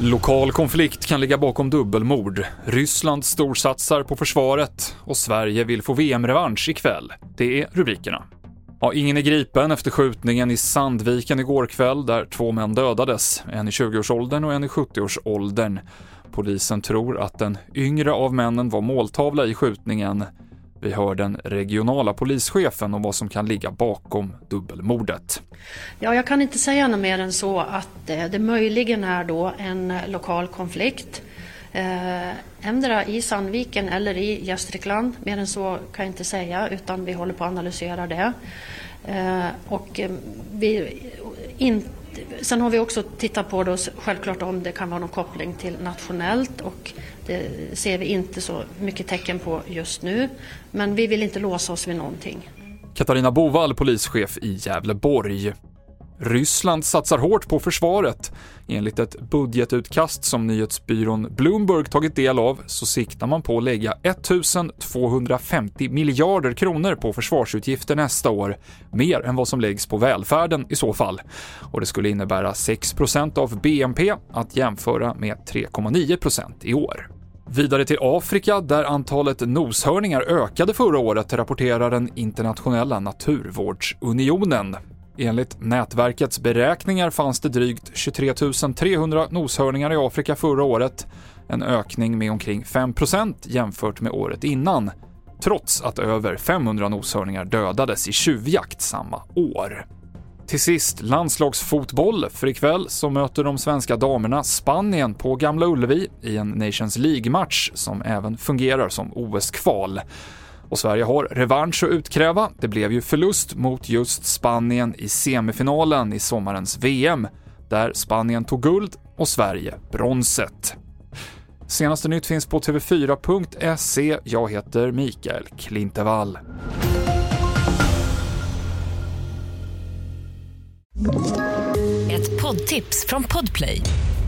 Lokal konflikt kan ligga bakom dubbelmord. Ryssland storsatsar på försvaret och Sverige vill få VM-revansch ikväll. Det är rubrikerna. Ja, ingen är gripen efter skjutningen i Sandviken igår kväll där två män dödades, en i 20-årsåldern och en i 70-årsåldern. Polisen tror att den yngre av männen var måltavla i skjutningen. Vi hör den regionala polischefen om vad som kan ligga bakom dubbelmordet. Ja, jag kan inte säga något mer än så att eh, det möjligen är då en lokal konflikt. Eh, ändra i Sandviken eller i Gästrikland. Mer än så kan jag inte säga utan vi håller på att analysera det. Eh, och eh, vi inte sen har vi också tittat på då, självklart om det kan vara någon koppling till nationellt och det ser vi inte så mycket tecken på just nu. Men vi vill inte låsa oss vid någonting. Katarina Bovall, polischef i Gävleborg. Ryssland satsar hårt på försvaret. Enligt ett budgetutkast som nyhetsbyrån Bloomberg tagit del av så siktar man på att lägga 1250 miljarder kronor på försvarsutgifter nästa år, mer än vad som läggs på välfärden i så fall. Och det skulle innebära 6% av BNP, att jämföra med 3,9% i år. Vidare till Afrika, där antalet noshörningar ökade förra året, rapporterar den internationella naturvårdsunionen. Enligt nätverkets beräkningar fanns det drygt 23 300 noshörningar i Afrika förra året, en ökning med omkring 5% jämfört med året innan, trots att över 500 noshörningar dödades i tjuvjakt samma år. Till sist landslagsfotboll, för ikväll så möter de svenska damerna Spanien på Gamla Ullevi i en Nations League-match som även fungerar som OS-kval. Och Sverige har revansch att utkräva. Det blev ju förlust mot just Spanien i semifinalen i sommarens VM, där Spanien tog guld och Sverige bronset. Senaste nytt finns på tv4.se. Jag heter Mikael Klintevall. Ett poddtips från Podplay.